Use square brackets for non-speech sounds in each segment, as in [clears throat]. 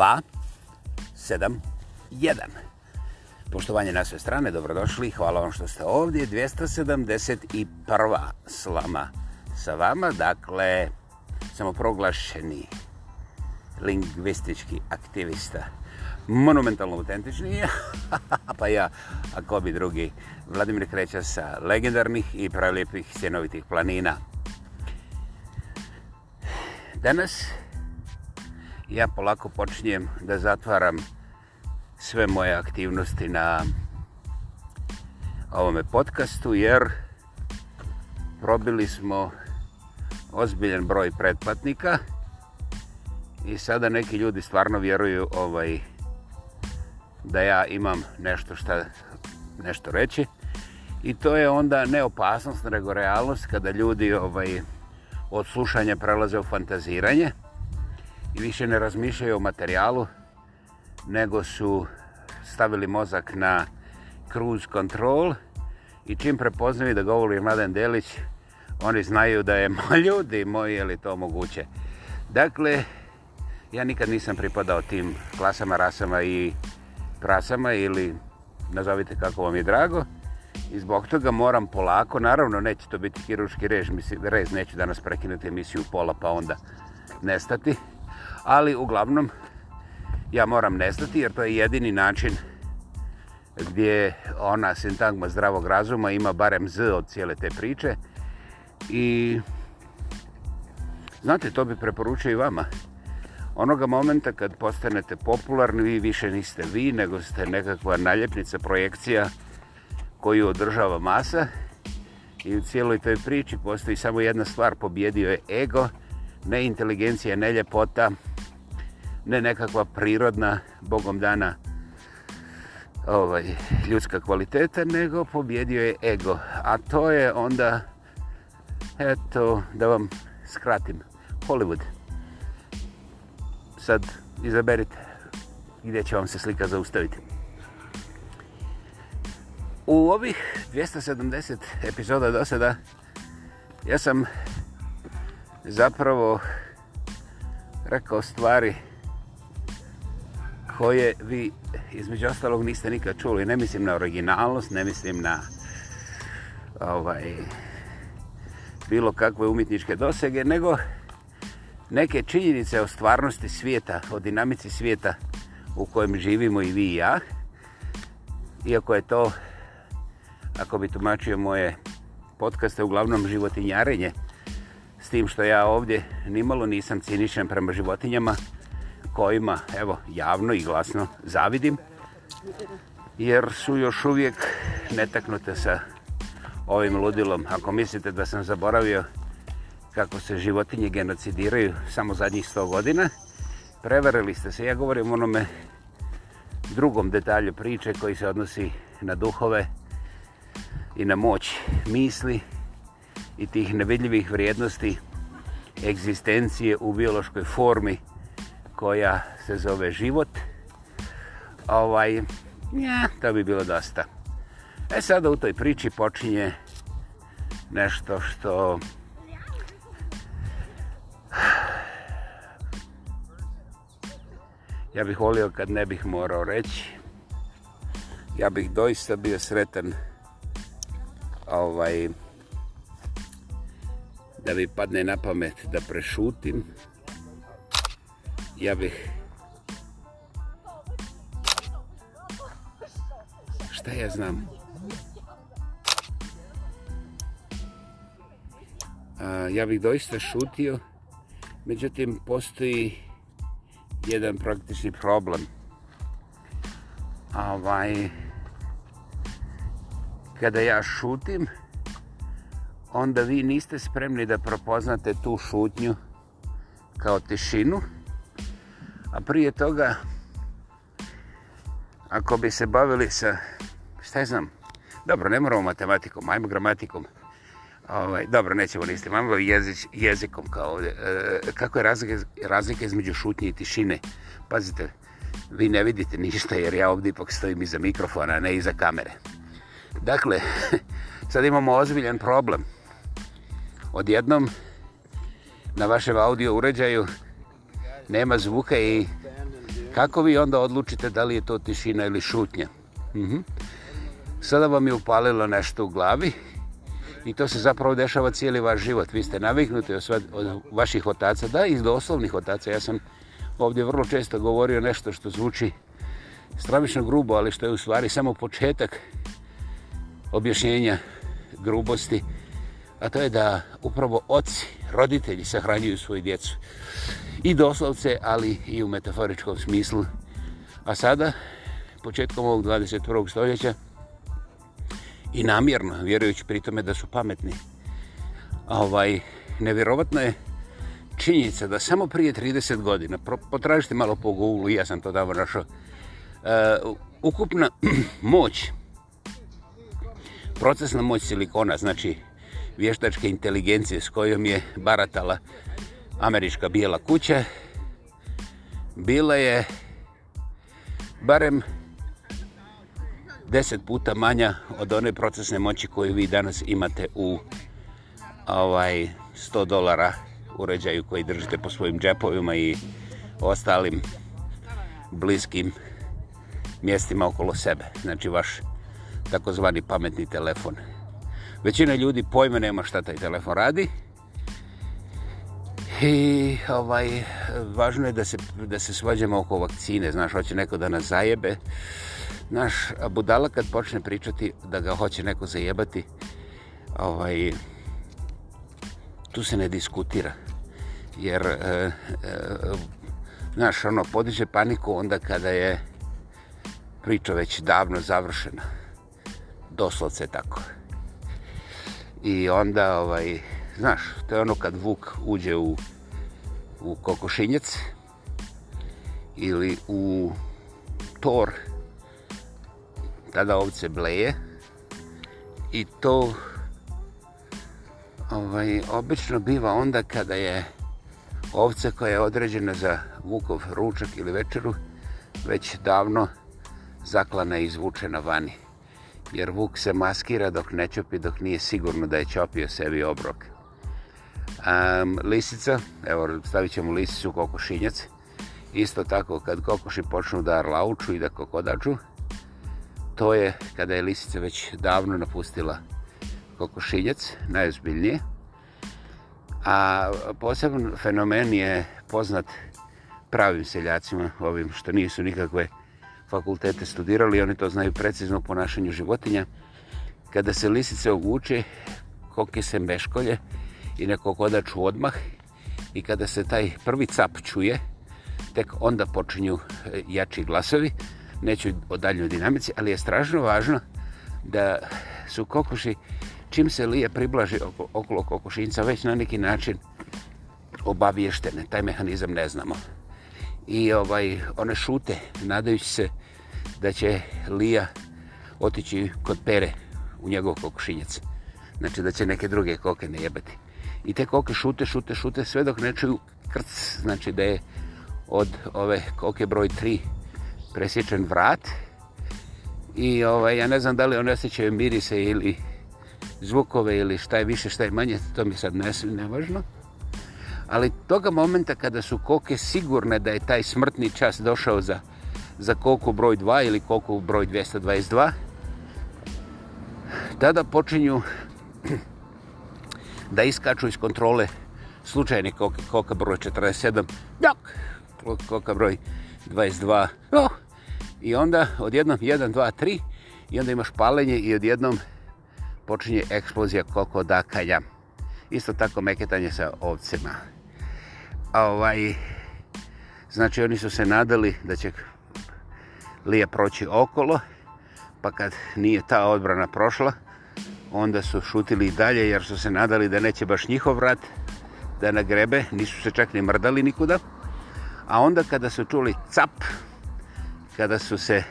271. Poštovanje na sve strane, dobrodošli, hvala vam što ste ovdje. 271. slama sa vama, dakle, samoproglašeni lingvistički aktivista. Monumentalno autentični, [laughs] pa ja, a ko bi drugi, Vladimir Kreća sa legendarnih i pravljepih sjenovitih planina. Danas ja polako počinjem da zatvaram sve moje aktivnosti na ovome podcastu jer probili smo ozbiljen broj pretplatnika i sada neki ljudi stvarno vjeruju ovaj da ja imam nešto šta nešto reći i to je onda ne opasnost nego realnost kada ljudi ovaj od slušanja prelaze u fantaziranje i više ne razmišljaju o materijalu, nego su stavili mozak na cruise control i čim prepoznaju da govori Mladen Delić, oni znaju da je [laughs] moj ljudi moji, je li to moguće. Dakle, ja nikad nisam pripadao tim klasama, rasama i prasama ili nazovite kako vam je drago. I zbog toga moram polako, naravno neće to biti kiruški rež, mislim, rez, neću danas prekinuti emisiju pola pa onda nestati ali uglavnom ja moram nestati jer to je jedini način gdje ona sintagma zdravog razuma ima barem z od cijele te priče i znate to bi preporučio i vama onoga momenta kad postanete popularni vi više niste vi nego ste nekakva naljepnica projekcija koju održava masa i u cijeloj toj priči postoji samo jedna stvar pobjedio je ego i ne inteligencija, ne ljepota, ne nekakva prirodna, bogom dana, ovaj, ljudska kvaliteta, nego pobjedio je ego. A to je onda, eto, da vam skratim, Hollywood. Sad izaberite gdje će vam se slika zaustaviti. U ovih 270 epizoda do sada ja sam zapravo rekao stvari koje vi između ostalog niste nikad čuli. Ne mislim na originalnost, ne mislim na ovaj, bilo kakve umjetničke dosege, nego neke činjenice o stvarnosti svijeta, o dinamici svijeta u kojem živimo i vi i ja. Iako je to, ako bi tumačio moje podcaste, uglavnom životinjarenje, S tim što ja ovdje nimalo nisam ciničan prema životinjama kojima, evo, javno i glasno zavidim, jer su još uvijek netaknute sa ovim ludilom. Ako mislite da sam zaboravio kako se životinje genocidiraju samo zadnjih 100 godina, prevarili ste se. Ja govorim o onome drugom detalju priče koji se odnosi na duhove i na moć misli i tih nevidljivih vrijednosti egzistencije u biološkoj formi koja se zove život. Ovaj, ja, to bi bilo dosta. E sada u toj priči počinje nešto što ja bih volio kad ne bih morao reći. Ja bih doista bio sretan ovaj, da mi padne na pamet da prešutim ja bih šta ja znam A, ja bih doista šutio međutim postoji jedan praktični problem ovaj kada ja šutim onda vi niste spremni da propoznate tu šutnju kao tišinu. A prije toga, ako bi se bavili sa, šta znam, dobro, ne moramo matematikom, ajmo gramatikom, ovaj, dobro, nećemo niste, ajmo jezič, jezikom kao ovdje. E, kako je razlika, razlika između šutnje i tišine? Pazite, vi ne vidite ništa jer ja ovdje ipak stojim iza mikrofona, a ne iza kamere. Dakle, [laughs] sad imamo ozbiljan problem odjednom na vašem audio uređaju nema zvuka i kako vi onda odlučite da li je to tišina ili šutnja? Mm -hmm. Sada vam je upalilo nešto u glavi i to se zapravo dešava cijeli vaš život. Vi ste naviknuti od, sva, od vaših otaca, da i do osnovnih otaca. Ja sam ovdje vrlo često govorio nešto što zvuči stravično grubo, ali što je u stvari samo početak objašnjenja grubosti a to je da upravo oci, roditelji sahranjuju svoju djecu. I doslovce, ali i u metaforičkom smislu. A sada, početkom ovog 21. stoljeća, i namjerno, vjerujući pri tome da su pametni, ovaj, nevjerovatno je činjenica da samo prije 30 godina, potražite malo po Google, ja sam to davo našao, uh, ukupna [clears throat] moć, procesna moć silikona, znači vještačke inteligencije s kojom je baratala američka bijela kuća bila je barem 10 puta manja od one procesne moći koju vi danas imate u ovaj 100 dolara uređaju koji držite po svojim džepovima i ostalim bliskim mjestima okolo sebe. Znači vaš takozvani pametni telefon. Većina ljudi pojma nema šta taj telefon radi. I ovaj, važno je da se, da se svađamo oko vakcine, znaš, hoće neko da nas zajebe. Znaš, budala kad počne pričati da ga hoće neko zajebati, ovaj, tu se ne diskutira. Jer, e, e, znaš, ono, podiže paniku onda kada je priča već davno završena. Doslovce tako je i onda ovaj znaš to je ono kad vuk uđe u u kokošinjac ili u tor tada ovce bleje i to ovaj obično biva onda kada je ovca koja je određena za vukov ručak ili večeru već davno zaklana i izvučena vani jer vuk se maskira dok ne čopi, dok nije sigurno da je čopio sebi obrok. Um, lisica, evo stavit ćemo lisicu kokošinjac, isto tako kad kokoši počnu da arlauču i da kokodaču, to je kada je lisica već davno napustila kokošinjac, najozbiljnije. A poseban fenomen je poznat pravim seljacima, ovim što nisu nikakve fakultete studirali oni to znaju precizno u ponašanju životinja. Kada se lisice oguče, koke se meškolje i neko kodaču odmah i kada se taj prvi cap čuje, tek onda počinju e, jači glasovi. Neću o daljnjoj dinamici, ali je strašno važno da su kokoši, čim se lije priblaži oko, okolo kokošinca, već na neki način obaviještene. Taj mehanizam ne znamo i ovaj one šute nadajući se da će Lija otići kod pere u njegov kokšinjac. Znači da će neke druge koke ne jebati. I te koke šute, šute, šute sve dok ne čuju krc. Znači da je od ove koke broj 3 presječen vrat. I ovaj, ja ne znam da li one osjećaju mirise ili zvukove ili šta je više, šta je manje, to mi sad ne, nevažno. važno ali toga momenta kada su koke sigurne da je taj smrtni čas došao za, za koku broj 2 ili koku broj 222, tada počinju [clears throat] da iskaču iz kontrole slučajne koke, koka broj 47, jok, koka broj 22, jok, i onda odjednom 1, 2, 3, i onda imaš palenje i odjednom počinje eksplozija kokodakalja. Isto tako meketanje sa ovcima. Hvala ovaj, znači oni su se nadali da će Lija proći okolo, pa kad nije ta odbrana prošla, onda su šutili i dalje jer su se nadali da neće baš njihov rat da nagrebe, nisu se čak ni mrdali nikuda. A onda kada su čuli cap, kada su se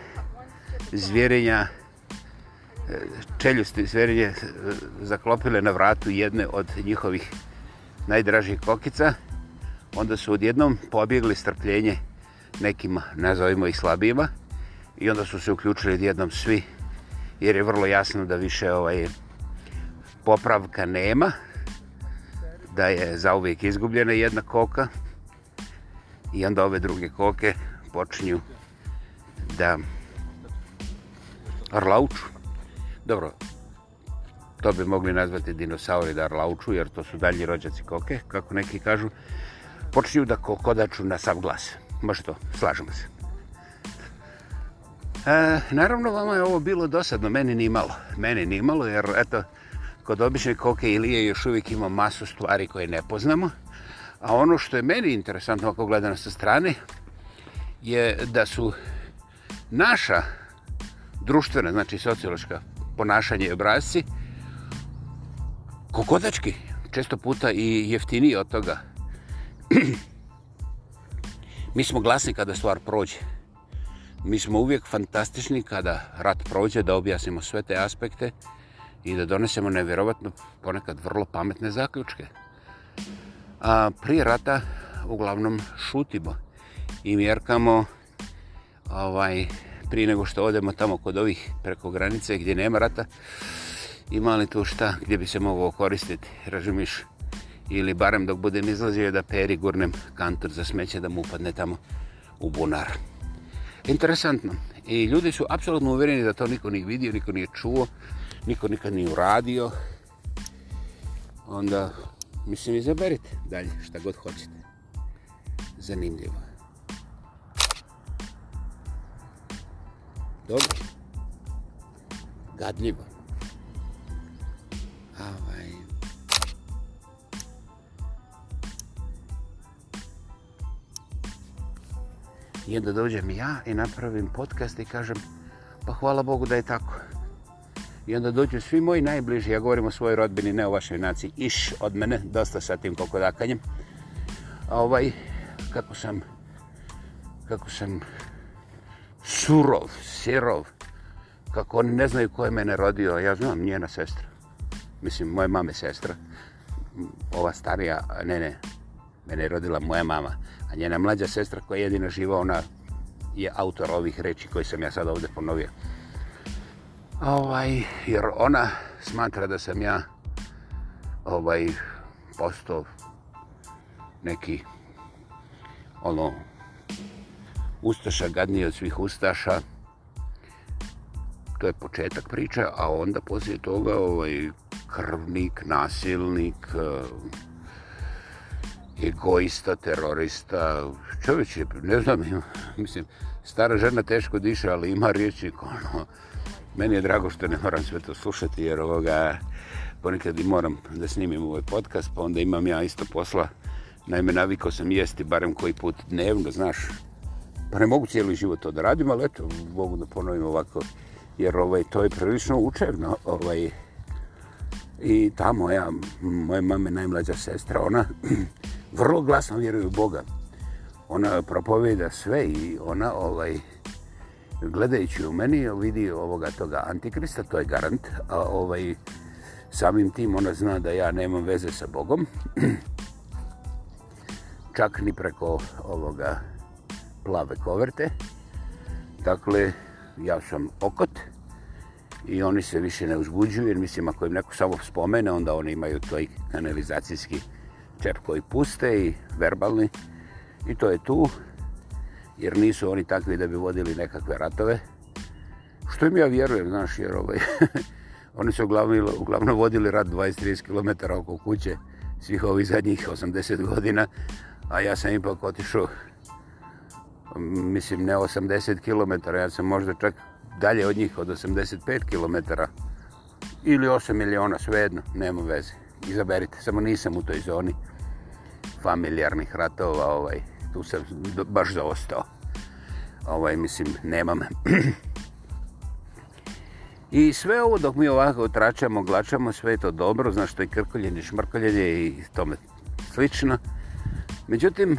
zvjerenja e, čeljusti zverenje e, zaklopile na vratu jedne od njihovih najdražih kokica, onda su odjednom pobjegli strpljenje nekim, nazovimo ih slabijima, i onda su se uključili odjednom svi, jer je vrlo jasno da više ovaj popravka nema, da je zauvijek izgubljena jedna koka, i onda ove druge koke počinju da arlauču. Dobro, to bi mogli nazvati dinosauri da arlauču, jer to su dalji rođaci koke, kako neki kažu počinju da kokodaču na sav glas. Može to, slažemo se. E, naravno, vama je ovo bilo dosadno, meni ni malo. Meni ni malo, jer eto, kod obične koke Ilije još uvijek ima masu stvari koje ne poznamo. A ono što je meni interesantno ako gledam sa strane, je da su naša društvena, znači sociološka ponašanja i obrazci kokodački, često puta i jeftiniji od toga [clears throat] mi smo glasni kada stvar prođe. Mi smo uvijek fantastični kada rat prođe da objasnimo sve te aspekte i da donesemo nevjerovatno ponekad vrlo pametne zaključke. A prije rata uglavnom šutimo i mjerkamo ovaj, prije nego što odemo tamo kod ovih preko granice gdje nema rata, ima li tu šta gdje bi se mogao koristiti, razumiš? ili barem dok budem izlazio da peri gurnem kantor za smeće da mu upadne tamo u bunar. Interesantno. I ljudi su apsolutno uvjereni da to niko nije vidio, niko nije čuo, niko nikad nije uradio. Onda, mislim, izaberite dalje šta god hoćete. Zanimljivo. Dobro. Gadljivo. Avaj. I onda dođem ja i napravim podcast i kažem, pa hvala Bogu da je tako. I onda dođu svi moji najbliži, ja govorim o svojoj rodbini, ne o vašoj naciji, iš od mene, dosta sa tim kokodakanjem. A ovaj, kako sam, kako sam surov, sirov, kako oni ne znaju ko je mene rodio, ja znam, njena sestra. Mislim, moje mame sestra, ova starija, ne, ne, mene je rodila moja mama, a njena mlađa sestra koja je jedina živa, ona je autor ovih reči koje sam ja sada ovdje ponovio. Ovaj, jer ona smatra da sam ja ovaj posto neki ono ustaša gadniji od svih ustaša to je početak priče a onda poslije toga ovaj krvnik nasilnik uh, egoista, terorista, čovječ je, ne znam, ima, mislim, stara žena teško diše, ali ima riječnik, ono, meni je drago što ne moram sve to slušati, jer ovoga, ponekad i moram da snimim ovaj podcast, pa onda imam ja isto posla, naime, navikao sam jesti barem koji put dnevno, znaš, pa ne mogu cijeli život to da radim, ali eto, mogu da ponovim ovako, jer ovaj, to je prilično učevno, ovaj, i ta moja, moja mame najmlađa sestra, ona, vrlo glasno vjeruju u Boga. Ona propoveda sve i ona ovaj gledajući u meni vidi ovoga toga antikrista, to je garant, a ovaj samim tim ona zna da ja nemam veze sa Bogom. [clears throat] Čak ni preko ovoga plave koverte. Dakle, ja sam okot i oni se više ne uzbuđuju, jer mislim ako im neko samo spomene, onda oni imaju toj kanalizacijski uh, čep koji puste i verbalni i to je tu jer nisu oni takvi da bi vodili nekakve ratove što im ja vjerujem znaš jer ovaj [laughs] oni su uglavnom, uglavnom vodili rat 20-30 km oko kuće svih ovih zadnjih 80 godina a ja sam ipak otišao mislim ne 80 km ja sam možda čak dalje od njih od 85 km ili 8 miliona svejedno nema veze izaberite, samo nisam u toj zoni familijarnih ratova, ovaj, tu sam baš zaostao. Ovaj, mislim, nemam. [clears throat] I sve ovo dok mi ovako tračamo, glačamo, sve je to dobro, znaš što je krkoljenje, šmrkoljenje i tome slično. Međutim,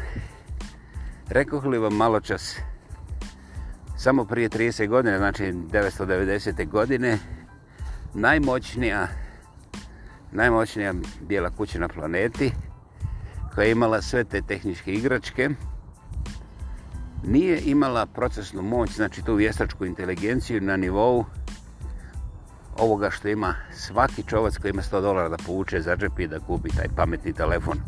rekoh li vam malo čas, samo prije 30 godine, znači 990. godine, najmoćnija najmoćnija bijela kuća na planeti koja je imala sve te tehničke igračke nije imala procesnu moć, znači tu vjestačku inteligenciju na nivou ovoga što ima svaki čovac koji ima 100 dolara da povuče za džep i da gubi taj pametni telefon.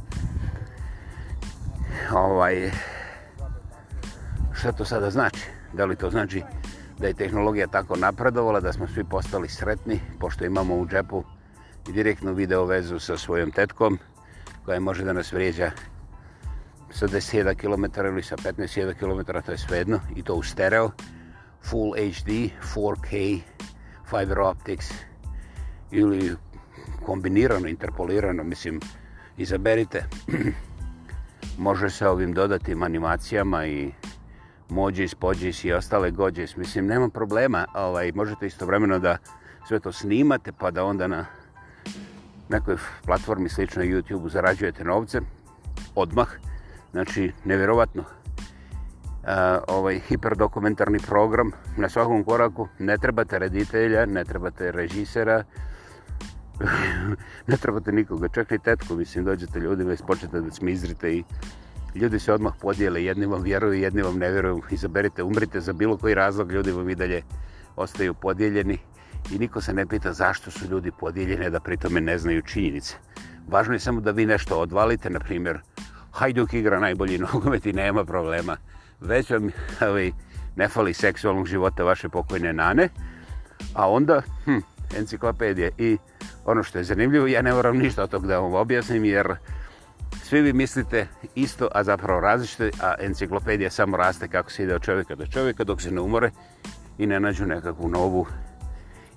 Ovaj, šta to sada znači? Da li to znači da je tehnologija tako napredovala, da smo svi postali sretni, pošto imamo u džepu direktnu video vezu sa svojom tetkom koja može da nas vrijeđa sa 10 km ili sa 15 km, to je svejedno i to u stereo, full HD, 4K, fiber optics ili kombinirano, interpolirano, mislim, izaberite. [clears throat] može se ovim dodatim animacijama i mođis, pođis i ostale gođis. Mislim, nema problema, ovaj, možete istovremeno da sve to snimate pa da onda na nekoj platformi sličnoj YouTube-u zarađujete novce odmah. Znači, nevjerovatno. E, ovaj hiperdokumentarni program na svakom koraku. Ne trebate reditelja, ne trebate režisera, [laughs] ne trebate nikoga. Čak i tetku, mislim, dođete ljudima i spočete da smizrite i ljudi se odmah podijele. Jedni vam vjeruju, jedni vam ne vjeruju. Izaberite, umrite za bilo koji razlog, ljudi vam i dalje ostaju podijeljeni i niko se ne pita zašto su ljudi podijeljene da pritome ne znaju činjenice. Važno je samo da vi nešto odvalite, na primjer, Hajduk igra najbolji nogomet i nema problema. Već vam ali, ovaj, ne fali seksualnog života vaše pokojne nane, a onda hm, enciklopedije. I ono što je zanimljivo, ja ne moram ništa od tog da vam objasnim, jer svi vi mislite isto, a zapravo različite, a enciklopedija samo raste kako se ide od čovjeka do čovjeka, dok se ne umore i ne nađu nekakvu novu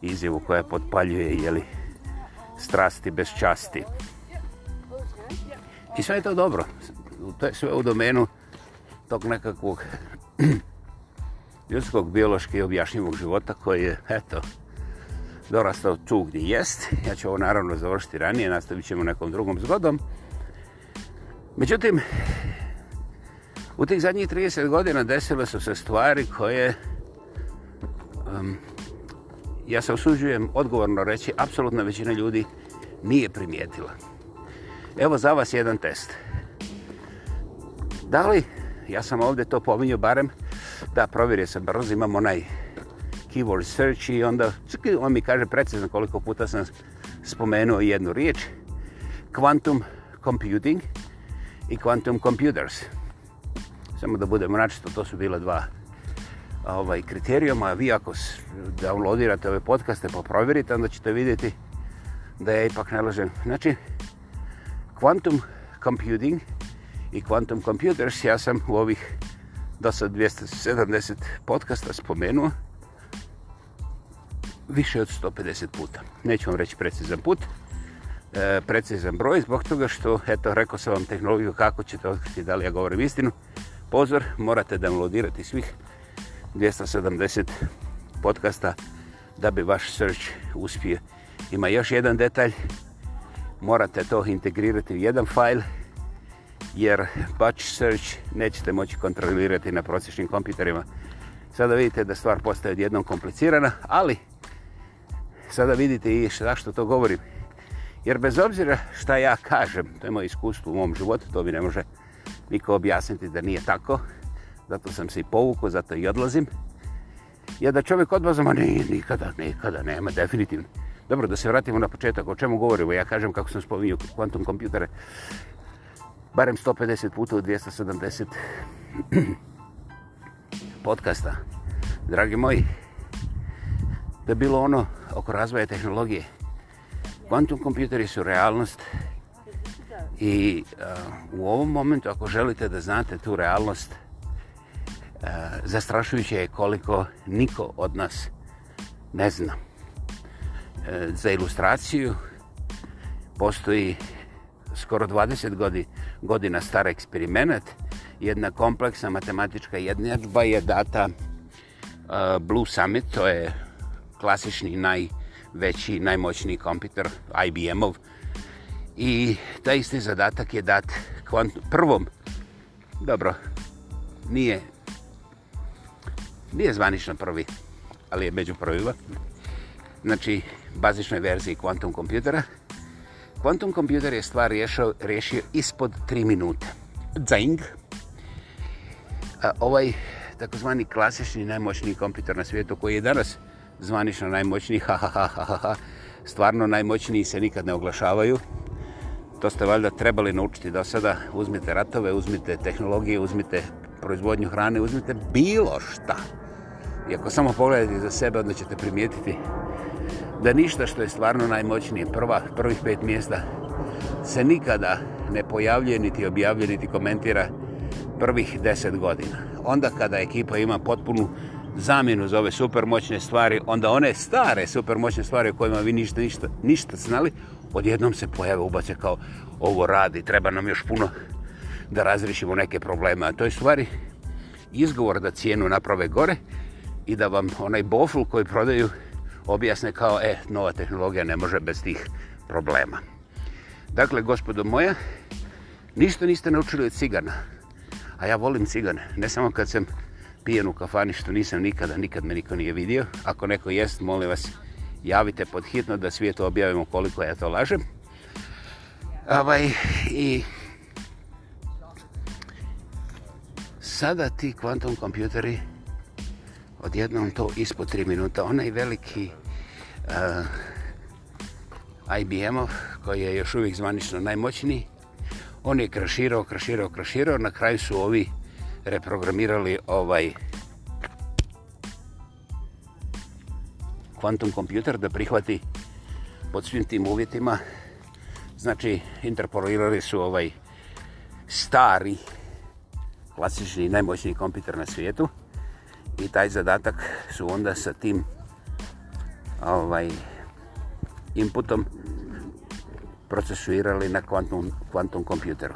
izjavu koja potpaljuje jeli, strasti bez časti. I sve je to dobro. To je sve u domenu tog nekakvog [clears throat] ljudskog, biološki objašnjivog života koji je, eto, dorastao tu gdje jest. Ja ću ovo naravno završiti ranije, nastavit ćemo nekom drugom zgodom. Međutim, u tih zadnjih 30 godina desile su se stvari koje um, ja se osuđujem odgovorno reći, apsolutna većina ljudi nije primijetila. Evo za vas jedan test. Da li, ja sam ovdje to pominjio barem, da provjerio se brzo, imam onaj keyword search i onda čak, on mi kaže precizno koliko puta sam spomenuo jednu riječ, quantum computing i quantum computers. Samo da budemo načito, to su bile dva riječi ovaj, kriterijuma. Vi ako downloadirate ove podcaste pa provjerite, onda ćete vidjeti da ja ipak ne lažem. Znači, quantum computing i quantum computers, ja sam u ovih do sad 270 podcasta spomenuo više od 150 puta. Neću vam reći precizan put, e, precizan broj, zbog toga što, eto, rekao sam vam tehnologiju kako ćete otkriti da li ja govorim istinu. Pozor, morate downloadirati svih 270 270 podcasta da bi vaš search uspio. Ima još jedan detalj, morate to integrirati u jedan fajl, jer batch search nećete moći kontrolirati na prosječnim kompjuterima. Sada vidite da stvar postaje odjednom komplicirana, ali sada vidite i zašto to govorim. Jer bez obzira šta ja kažem, to je moj iskustvo u mom životu, to mi ne može niko objasniti da nije tako, zato sam se i povukao, zato i odlazim, je da čovjek odlazama, ne, nikada, nikada, nema, definitivno. Dobro, da se vratimo na početak, o čemu govorimo, ja kažem kako sam spominio kvantum kompjutere, barem 150 puta u 270 [clears throat] podcasta, dragi moji, da bilo ono oko razvoja tehnologije. Quantum kompjuteri su realnost i uh, u ovom momentu, ako želite da znate tu realnost, uh, E, zastrašujuće je koliko niko od nas ne zna. E, za ilustraciju postoji skoro 20 godi, godina star eksperiment. Jedna kompleksna matematička jednadžba je data e, Blue Summit, to je klasični najveći, najmoćniji kompiter IBM-ov. I taj isti zadatak je dat kvant, prvom, dobro, nije nije zvanično prvi, ali je među prvima. Znači, bazičnoj verziji kvantum kompjutera. Kvantum kompjuter je stvar rješio, rješio ispod 3 minute. Dzaing. A ovaj takozvani klasični najmoćniji kompjuter na svijetu koji je danas zvanično najmoćniji, ha, ha, ha, ha, ha, stvarno najmoćniji se nikad ne oglašavaju. To ste valjda trebali naučiti do sada. Uzmite ratove, uzmite tehnologije, uzmite proizvodnju hrane, uzmite bilo šta i ako samo pogledate za sebe, onda ćete primijetiti da ništa što je stvarno najmoćnije, prva, prvih pet mjesta, se nikada ne pojavljuje niti objavljuje niti komentira prvih deset godina. Onda kada ekipa ima potpunu zamjenu za ove supermoćne stvari, onda one stare supermoćne stvari o kojima vi ništa, ništa, ništa znali, odjednom se pojave ubace kao ovo radi, treba nam još puno da razrišimo neke probleme. A to je stvari izgovor da cijenu naprave gore, i da vam onaj boful koji prodaju objasne kao, e, nova tehnologija ne može bez tih problema. Dakle, gospodo moja, ništa niste naučili od cigana, a ja volim cigane, ne samo kad sam pijen u kafani, što nisam nikada, nikad me niko nije vidio. Ako neko jest, molim vas, javite pod hitno da svijetu objavimo koliko ja to lažem. Ovaj, i sada ti kvantum kompjuteri odjednom to ispod 3 minuta. Onaj veliki uh, eh, IBM-ov koji je još uvijek zvanično najmoćniji, on je kraširao, kraširao, kraširao, na kraju su ovi reprogramirali ovaj kvantum kompjuter da prihvati pod svim tim uvjetima. Znači, interpolirali su ovaj stari klasični najmoćniji kompjuter na svijetu i taj zadatak su onda sa tim ovaj inputom procesuirali na kvantum, kvantum kompjuteru.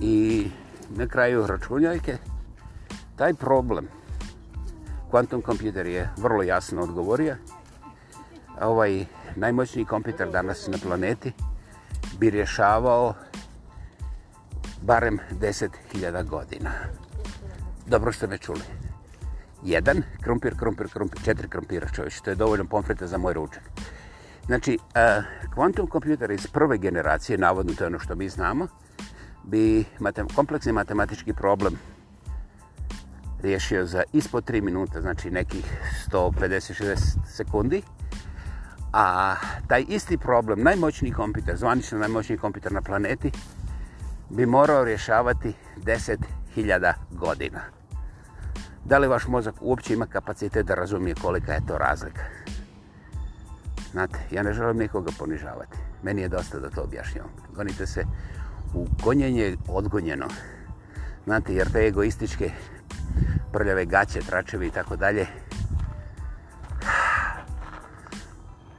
I na kraju računjajke, taj problem kvantum kompjuter je vrlo jasno odgovorio. Ovaj najmoćniji kompjuter danas na planeti bi rješavao barem 10.000 godina dobro ste me čuli. Jedan krompir, krompir, krompir, četiri krompira čovječe, to je dovoljno pomfrita za moj ručak. Znači, eh, kvantum kompjuter iz prve generacije, navodno to je ono što mi znamo, bi matem, kompleksni matematički problem riješio za ispod 3 minuta, znači nekih 150-60 sekundi, a taj isti problem, najmoćniji kompjuter, zvanično najmoćniji kompjuter na planeti, bi morao rješavati 10 minuta 10.000 godina. Da li vaš mozak uopće ima kapacitet da razumije kolika je to razlika? Znate, ja ne želim nikoga ponižavati. Meni je dosta da to objašnjam. Gonite se u gonjenje odgonjeno. Znate, jer te egoističke prljave gaće, tračevi i tako dalje.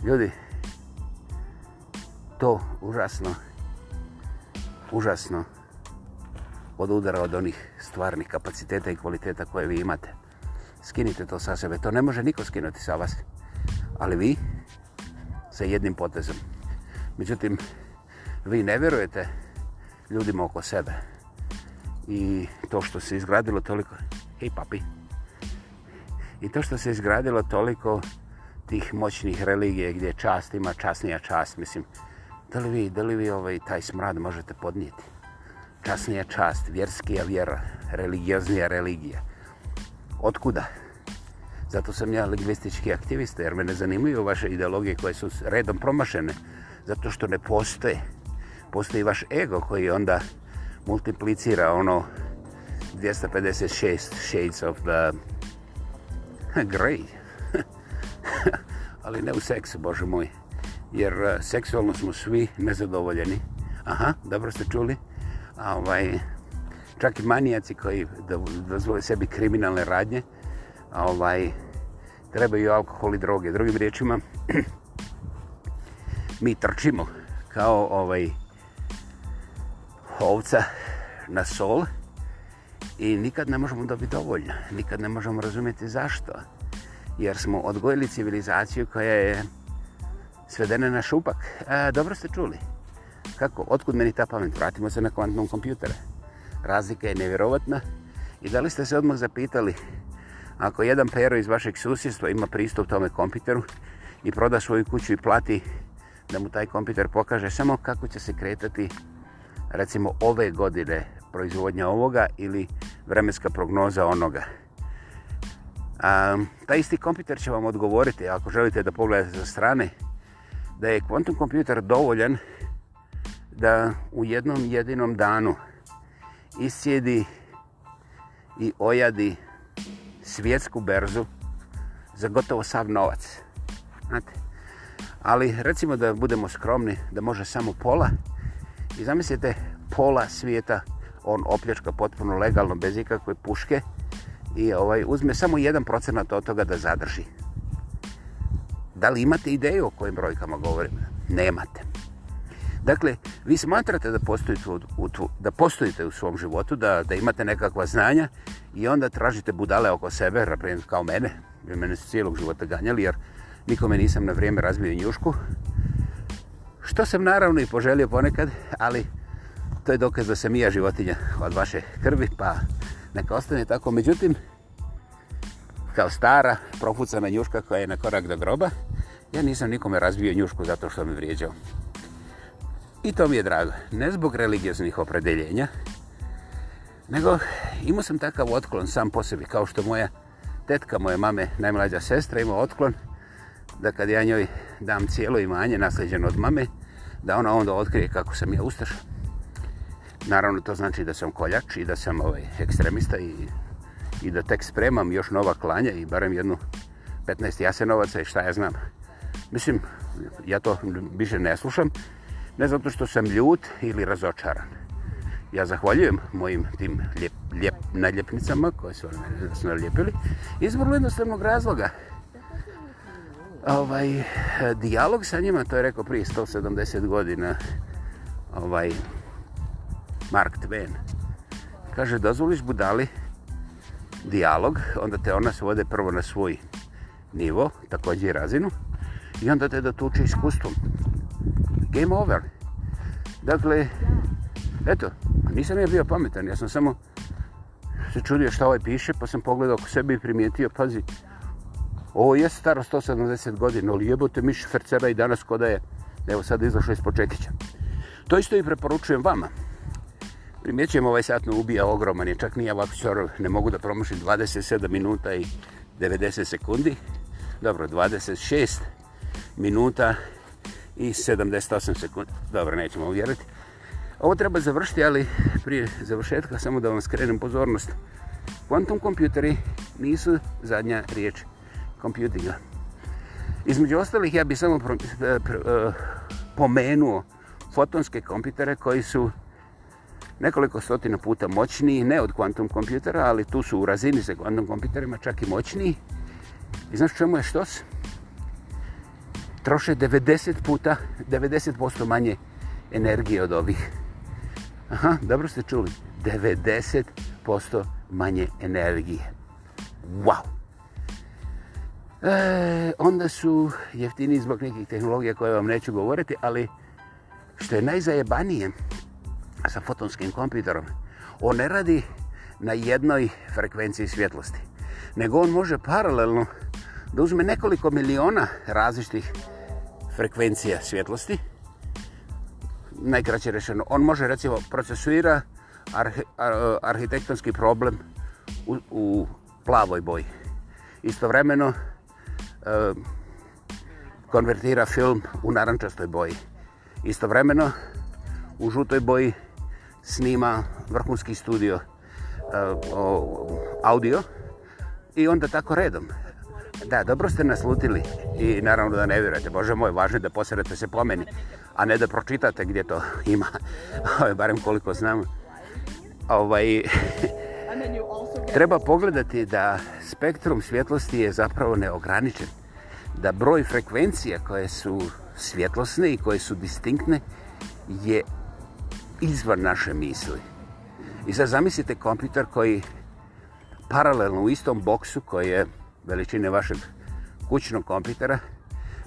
Ljudi, to užasno, užasno odudara od onih stvarnih kapaciteta i kvaliteta koje vi imate. Skinite to sa sebe. To ne može niko skinuti sa vas. Ali vi sa jednim potezom. Međutim, vi ne vjerujete ljudima oko sebe. I to što se izgradilo toliko... Hej, papi! I to što se izgradilo toliko tih moćnih religije gdje čast ima časnija čast, mislim, da li vi, da li vi ovaj, taj smrad možete podnijeti? kasnije čast, vjerskija vjera, religioznija religija. Otkuda? Zato sam ja lingvistički aktivista, jer me ne zanimaju vaše ideologije koje su redom promašene, zato što ne postoje. Postoji vaš ego koji onda multiplicira ono 256 shades of the grey. [laughs] Ali ne u seksu, Bože moj. Jer eh, seksualno smo svi nezadovoljeni. Aha, dobro ste čuli? ovaj, čak i manijaci koji dozvoje sebi kriminalne radnje, ovaj, trebaju alkohol i droge. Drugim riječima, [clears throat] mi trčimo kao ovaj ovca na sol i nikad ne možemo dobiti dovoljno. Nikad ne možemo razumjeti zašto. Jer smo odgojili civilizaciju koja je svedena na šupak. E, dobro ste čuli kako, otkud meni ta pamet, vratimo se na kvantnom kompjutere. Razlika je nevjerovatna. I da li ste se odmah zapitali, ako jedan pero iz vašeg susjedstva ima pristup tome kompjuteru i proda svoju kuću i plati da mu taj kompjuter pokaže samo kako će se kretati, recimo, ove godine proizvodnja ovoga ili vremenska prognoza onoga. A, taj isti kompjuter će vam odgovoriti, ako želite da pogledate sa strane, da je kvantum kompjuter dovoljan da u jednom jedinom danu isjedi i ojadi svjetsku berzu za gotovo sav novac. Znate? Ali recimo da budemo skromni, da može samo pola. I zamislite, pola svijeta on opljačka potpuno legalno, bez ikakve puške i ovaj uzme samo 1% od toga da zadrži. Da li imate ideju o kojim brojkama govorim? Nemate. Nemate. Dakle, vi smatrate da postojite u, u, da postojite u svom životu, da, da imate nekakva znanja i onda tražite budale oko sebe, naprijed kao mene, jer mene su cijelog života ganjali, jer nikome nisam na vrijeme razbio njušku. Što sam naravno i poželio ponekad, ali to je dokaz da sam i ja životinja od vaše krvi, pa neka ostane tako. Međutim, kao stara, profucana njuška koja je na korak do groba, ja nisam nikome razbio njušku zato što me vrijeđao. I to mi je drago. Ne zbog religijaznih opredeljenja, nego imao sam takav otklon sam po sebi, kao što moja tetka, moje mame, najmlađa sestra, imao otklon da kad ja njoj dam cijelo imanje nasljeđeno od mame, da ona onda otkrije kako sam ja ustaša. Naravno, to znači da sam koljač i da sam ovaj, ekstremista i, i da tek spremam još nova klanja i barem jednu 15 jasenovaca i šta ja znam. Mislim, ja to više ne slušam, ne zato što sam ljut ili razočaran. Ja zahvaljujem mojim tim ljep, ljep, najljepnicama koje su nas naljepili iz vrlo jednostavnog razloga. Ovaj, dijalog sa njima, to je rekao prije 170 godina ovaj, Mark Twain, kaže dozvoliš budali dijalog, onda te ona svode prvo na svoj nivo, također razinu, i onda te dotuče iskustvom game over. Dakle, eto, nisam ja bio pametan, ja sam samo se čudio šta ovaj piše, pa sam pogledao oko sebe i primijetio, pazi, ovo je staro 170 godina, ali jebote miš Ferceba i danas koda je, evo sad izašlo iz počekića. To isto i preporučujem vama. Primjećujem ovaj sat me ubija ogroman, je čak nije vapćor, ne mogu da promušim 27 minuta i 90 sekundi. Dobro, 26 minuta i 78 sekundi. Dobro, nećemo uvjeriti. Ovo treba završiti, ali prije završetka samo da vam skrenem pozornost. Quantum kompjuteri nisu zadnja riječ kompjutinga. Između ostalih, ja bih samo pr e, pr pr e, pomenuo fotonske kompjutere koji su nekoliko stotina puta moćniji, ne od quantum kompjutera, ali tu su u razini za quantum kompjuterima čak i moćniji. I znaš čemu je štos? troše 90 puta, 90% manje energije od ovih. Aha, dobro ste čuli. 90% manje energije. Wow! E, onda su jeftini zbog nekih tehnologija koje vam neću govoriti, ali što je najzajebanije sa fotonskim kompjuterom, on ne radi na jednoj frekvenciji svjetlosti, nego on može paralelno da uzme nekoliko miliona različitih frekvencija frekvencija svjetlosti. Najkraće rešeno, on može recimo procesuira arhi, ar, eh, arhitektonski problem u, u plavoj boji. Istovremeno e, konvertira film u narančastoj boji. Istovremeno u žutoj boji snima vrhunski studio e, o, audio i onda tako redom. Da, dobro ste naslutili i naravno da ne vjerujete. Bože moj, važno je da posredate se pomeni, a ne da pročitate gdje to ima, [laughs] ovaj, barem koliko znam. Ovaj, [laughs] treba pogledati da spektrum svjetlosti je zapravo neograničen. Da broj frekvencija koje su svjetlosne i koje su distinktne je izvan naše misli. I sad zamislite kompjuter koji paralelno u istom boksu koji je veličine vašeg kućnog kompitera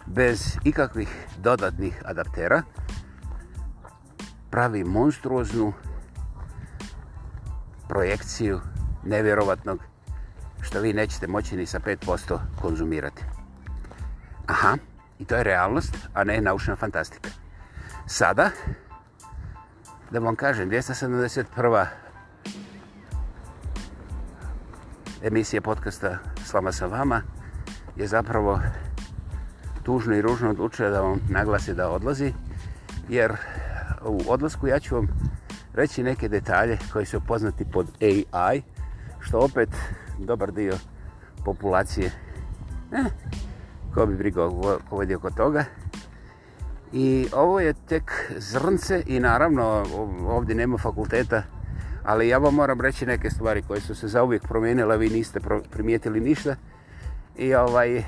bez ikakvih dodatnih adaptera pravi monstruoznu projekciju nevjerovatnog što vi nećete moći ni sa 5% konzumirati. Aha, i to je realnost, a ne naučna fantastika. Sada, da vam kažem, 271. emisije podcasta Slama sa vama je zapravo tužno i ružno odlučio da vam naglasi da odlazi, jer u odlasku ja ću vam reći neke detalje koji su poznati pod AI, što opet dobar dio populacije ne, eh, ko bi brigo ovaj oko toga. I ovo je tek zrnce i naravno ovdje nema fakulteta ali ja vam moram reći neke stvari koje su se zauvijek promijenile, vi niste primijetili ništa i ovaj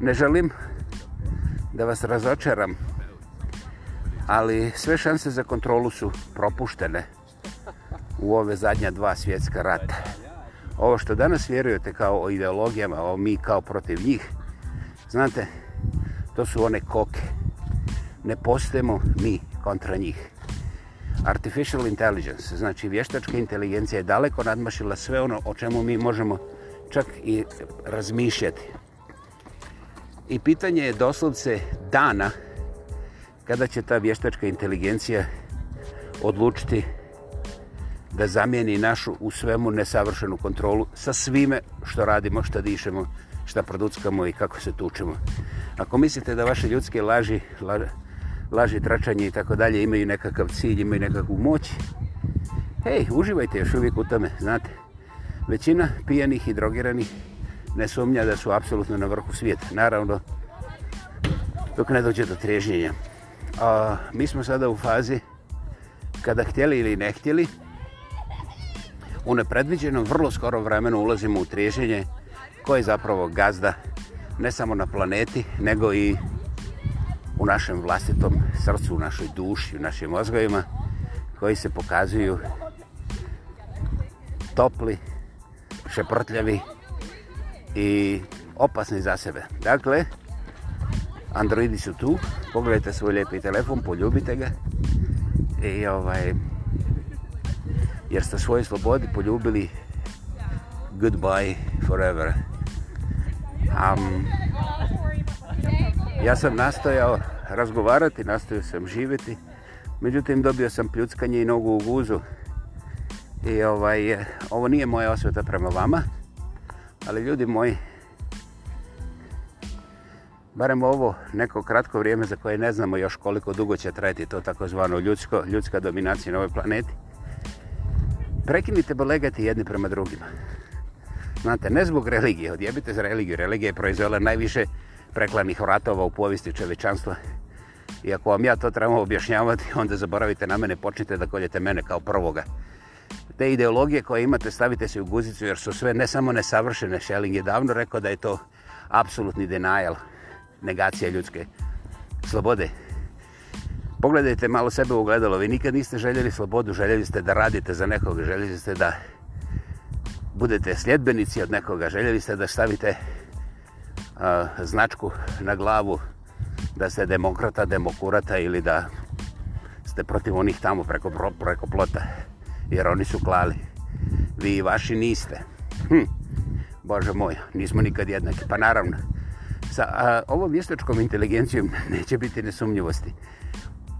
ne želim da vas razočaram ali sve šanse za kontrolu su propuštene u ove zadnja dva svjetska rata ovo što danas vjerujete kao o ideologijama, o mi kao protiv njih znate to su one koke ne postajemo mi kontra njih Artificial intelligence, znači vještačka inteligencija je daleko nadmašila sve ono o čemu mi možemo čak i razmišljati. I pitanje je doslovce dana kada će ta vještačka inteligencija odlučiti da zamijeni našu u svemu nesavršenu kontrolu sa svime što radimo, što dišemo, što produckamo i kako se tučemo. Ako mislite da vaše ljudske laži, laži laži tračanje i tako dalje, imaju nekakav cilj, imaju nekakvu moć. Hej, uživajte još uvijek u tome, znate. Većina pijanih i drogiranih ne sumnja da su apsolutno na vrhu svijeta. Naravno, dok ne dođe do trežnjenja. A, mi smo sada u fazi kada htjeli ili ne htjeli, u nepredviđenom, vrlo skoro vremenu ulazimo u trežnjenje koje je zapravo gazda ne samo na planeti, nego i u našem vlastitom srcu, u našoj duši, u našim mozgovima, koji se pokazuju topli, šeprtljavi i opasni za sebe. Dakle, androidi su tu, pogledajte svoj lijepi telefon, poljubite ga i ovaj, jer ste svoje slobodi poljubili goodbye forever. Um, Ja sam nastojao razgovarati, nastojao sam živjeti. Međutim, dobio sam pljuckanje i nogu u guzu. I ovaj, ovo nije moja osveta prema vama, ali ljudi moji, barem ovo neko kratko vrijeme za koje ne znamo još koliko dugo će trajati to takozvano ljudsko, ljudska dominacija na ovoj planeti, prekinite bolegati jedni prema drugima. Znate, ne zbog religije, odjebite za religiju. Religija je proizvela najviše preklanih vratova u povijesti čevečanstva. I ako vam ja to trebamo objašnjavati, onda zaboravite na mene, počnite da koljete mene kao prvoga. Te ideologije koje imate stavite se u guzicu jer su sve ne samo nesavršene. Schelling je davno rekao da je to apsolutni denial, negacija ljudske slobode. Pogledajte malo sebe u ogledalo, vi nikad niste željeli slobodu, željeli ste da radite za nekoga, željeli ste da budete sljedbenici od nekoga, željeli ste da stavite značku na glavu da ste demokrata, demokurata ili da ste protiv onih tamo preko, preko plota jer oni su klali vi i vaši niste hm. Bože moj, nismo nikad jednaki pa naravno sa a, ovom mjestočkom inteligencijom [laughs] neće biti nesumnjivosti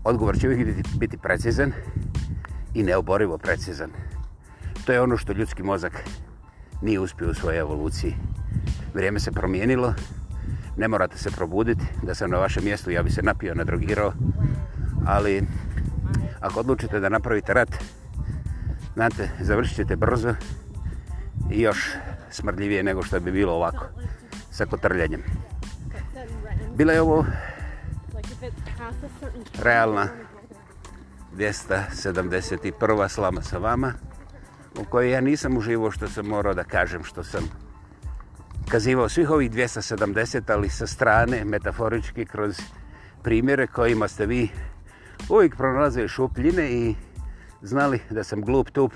odgovor će uvijek biti, biti precizan i neoborivo precizan to je ono što ljudski mozak nije uspio u svojoj evoluciji vrijeme se promijenilo, ne morate se probuditi, da sam na vašem mjestu ja bi se napio, nadrogirao, ali ako odlučite da napravite rat, znate, završit ćete brzo i još smrljivije nego što bi bilo ovako, sa kotrljanjem. Bila je ovo realna 271. slama sa vama, u kojoj ja nisam uživo što sam morao da kažem što sam uživo prikazivao svih ovih 270, ali sa strane, metaforički, kroz primjere kojima ste vi uvijek pronalazili šupljine i znali da sam glup, tup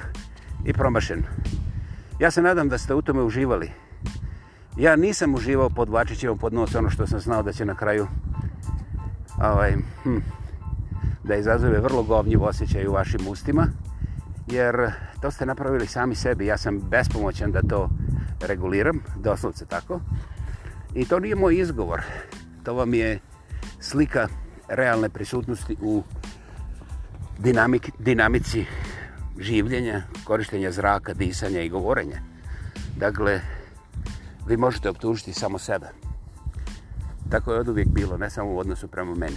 i promašen. Ja se nadam da ste u tome uživali. Ja nisam uživao pod vačićima pod nos ono što sam znao da će na kraju ovaj, hm, da izazove vrlo govnjiv osjećaj u vašim ustima, jer to ste napravili sami sebi. Ja sam bespomoćan da to reguliram, doslovce tako. I to nije moj izgovor. To vam je slika realne prisutnosti u dinamik, dinamici življenja, korištenja zraka, disanja i govorenja. Dakle, vi možete optužiti samo sebe. Tako je od uvijek bilo, ne samo u odnosu prema meni.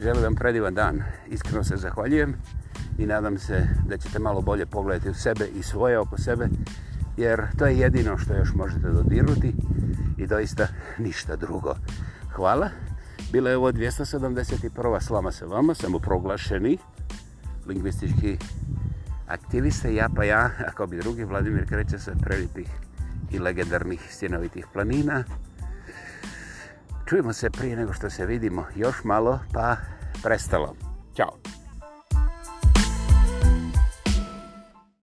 Želim vam predivan dan. Iskreno se zahvaljujem i nadam se da ćete malo bolje pogledati u sebe i svoje oko sebe jer to je jedino što još možete dodirnuti i doista ništa drugo. Hvala. Bila je ovo 271. Slama se vama, sam uproglašeni lingvistički aktiviste, ja pa ja, ako bi drugi, Vladimir kreće sa prelipih i legendarnih stjenovitih planina. Čujemo se prije nego što se vidimo još malo, pa prestalo. Ćao!